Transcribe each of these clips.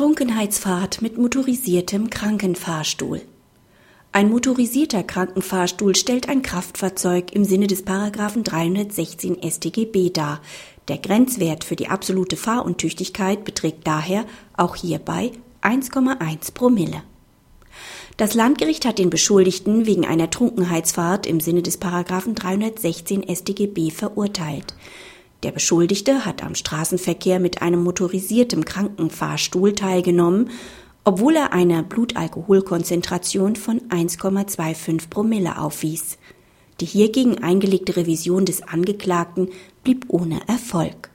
Trunkenheitsfahrt mit motorisiertem Krankenfahrstuhl. Ein motorisierter Krankenfahrstuhl stellt ein Kraftfahrzeug im Sinne des Paragraphen 316 StGB dar. Der Grenzwert für die absolute Fahruntüchtigkeit beträgt daher auch hierbei 1,1 Promille. Das Landgericht hat den Beschuldigten wegen einer Trunkenheitsfahrt im Sinne des Paragraphen 316 StGB verurteilt. Der Beschuldigte hat am Straßenverkehr mit einem motorisierten Krankenfahrstuhl teilgenommen, obwohl er eine Blutalkoholkonzentration von 1,25 Promille aufwies. Die hiergegen eingelegte Revision des Angeklagten blieb ohne Erfolg.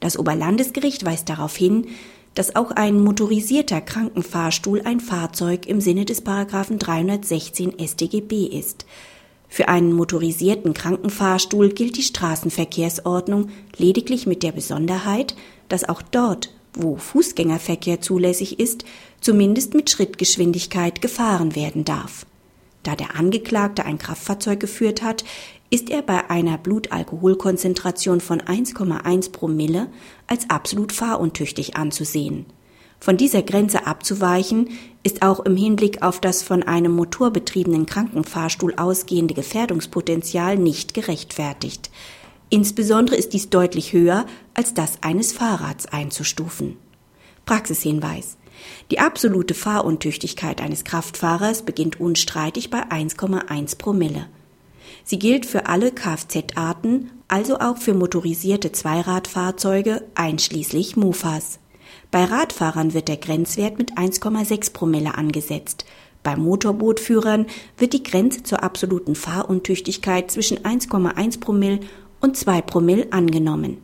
Das Oberlandesgericht weist darauf hin, dass auch ein motorisierter Krankenfahrstuhl ein Fahrzeug im Sinne des Paragraphen 316 StGB ist. Für einen motorisierten Krankenfahrstuhl gilt die Straßenverkehrsordnung lediglich mit der Besonderheit, dass auch dort, wo Fußgängerverkehr zulässig ist, zumindest mit Schrittgeschwindigkeit gefahren werden darf. Da der Angeklagte ein Kraftfahrzeug geführt hat, ist er bei einer Blutalkoholkonzentration von 1,1 Promille als absolut fahruntüchtig anzusehen. Von dieser Grenze abzuweichen, ist auch im Hinblick auf das von einem motorbetriebenen Krankenfahrstuhl ausgehende Gefährdungspotenzial nicht gerechtfertigt. Insbesondere ist dies deutlich höher als das eines Fahrrads einzustufen. Praxishinweis. Die absolute Fahruntüchtigkeit eines Kraftfahrers beginnt unstreitig bei 1,1 Promille. Sie gilt für alle Kfz-Arten, also auch für motorisierte Zweiradfahrzeuge einschließlich Mofas. Bei Radfahrern wird der Grenzwert mit 1,6 Promille angesetzt. Bei Motorbootführern wird die Grenze zur absoluten Fahruntüchtigkeit zwischen 1,1 Promille und 2 Promille angenommen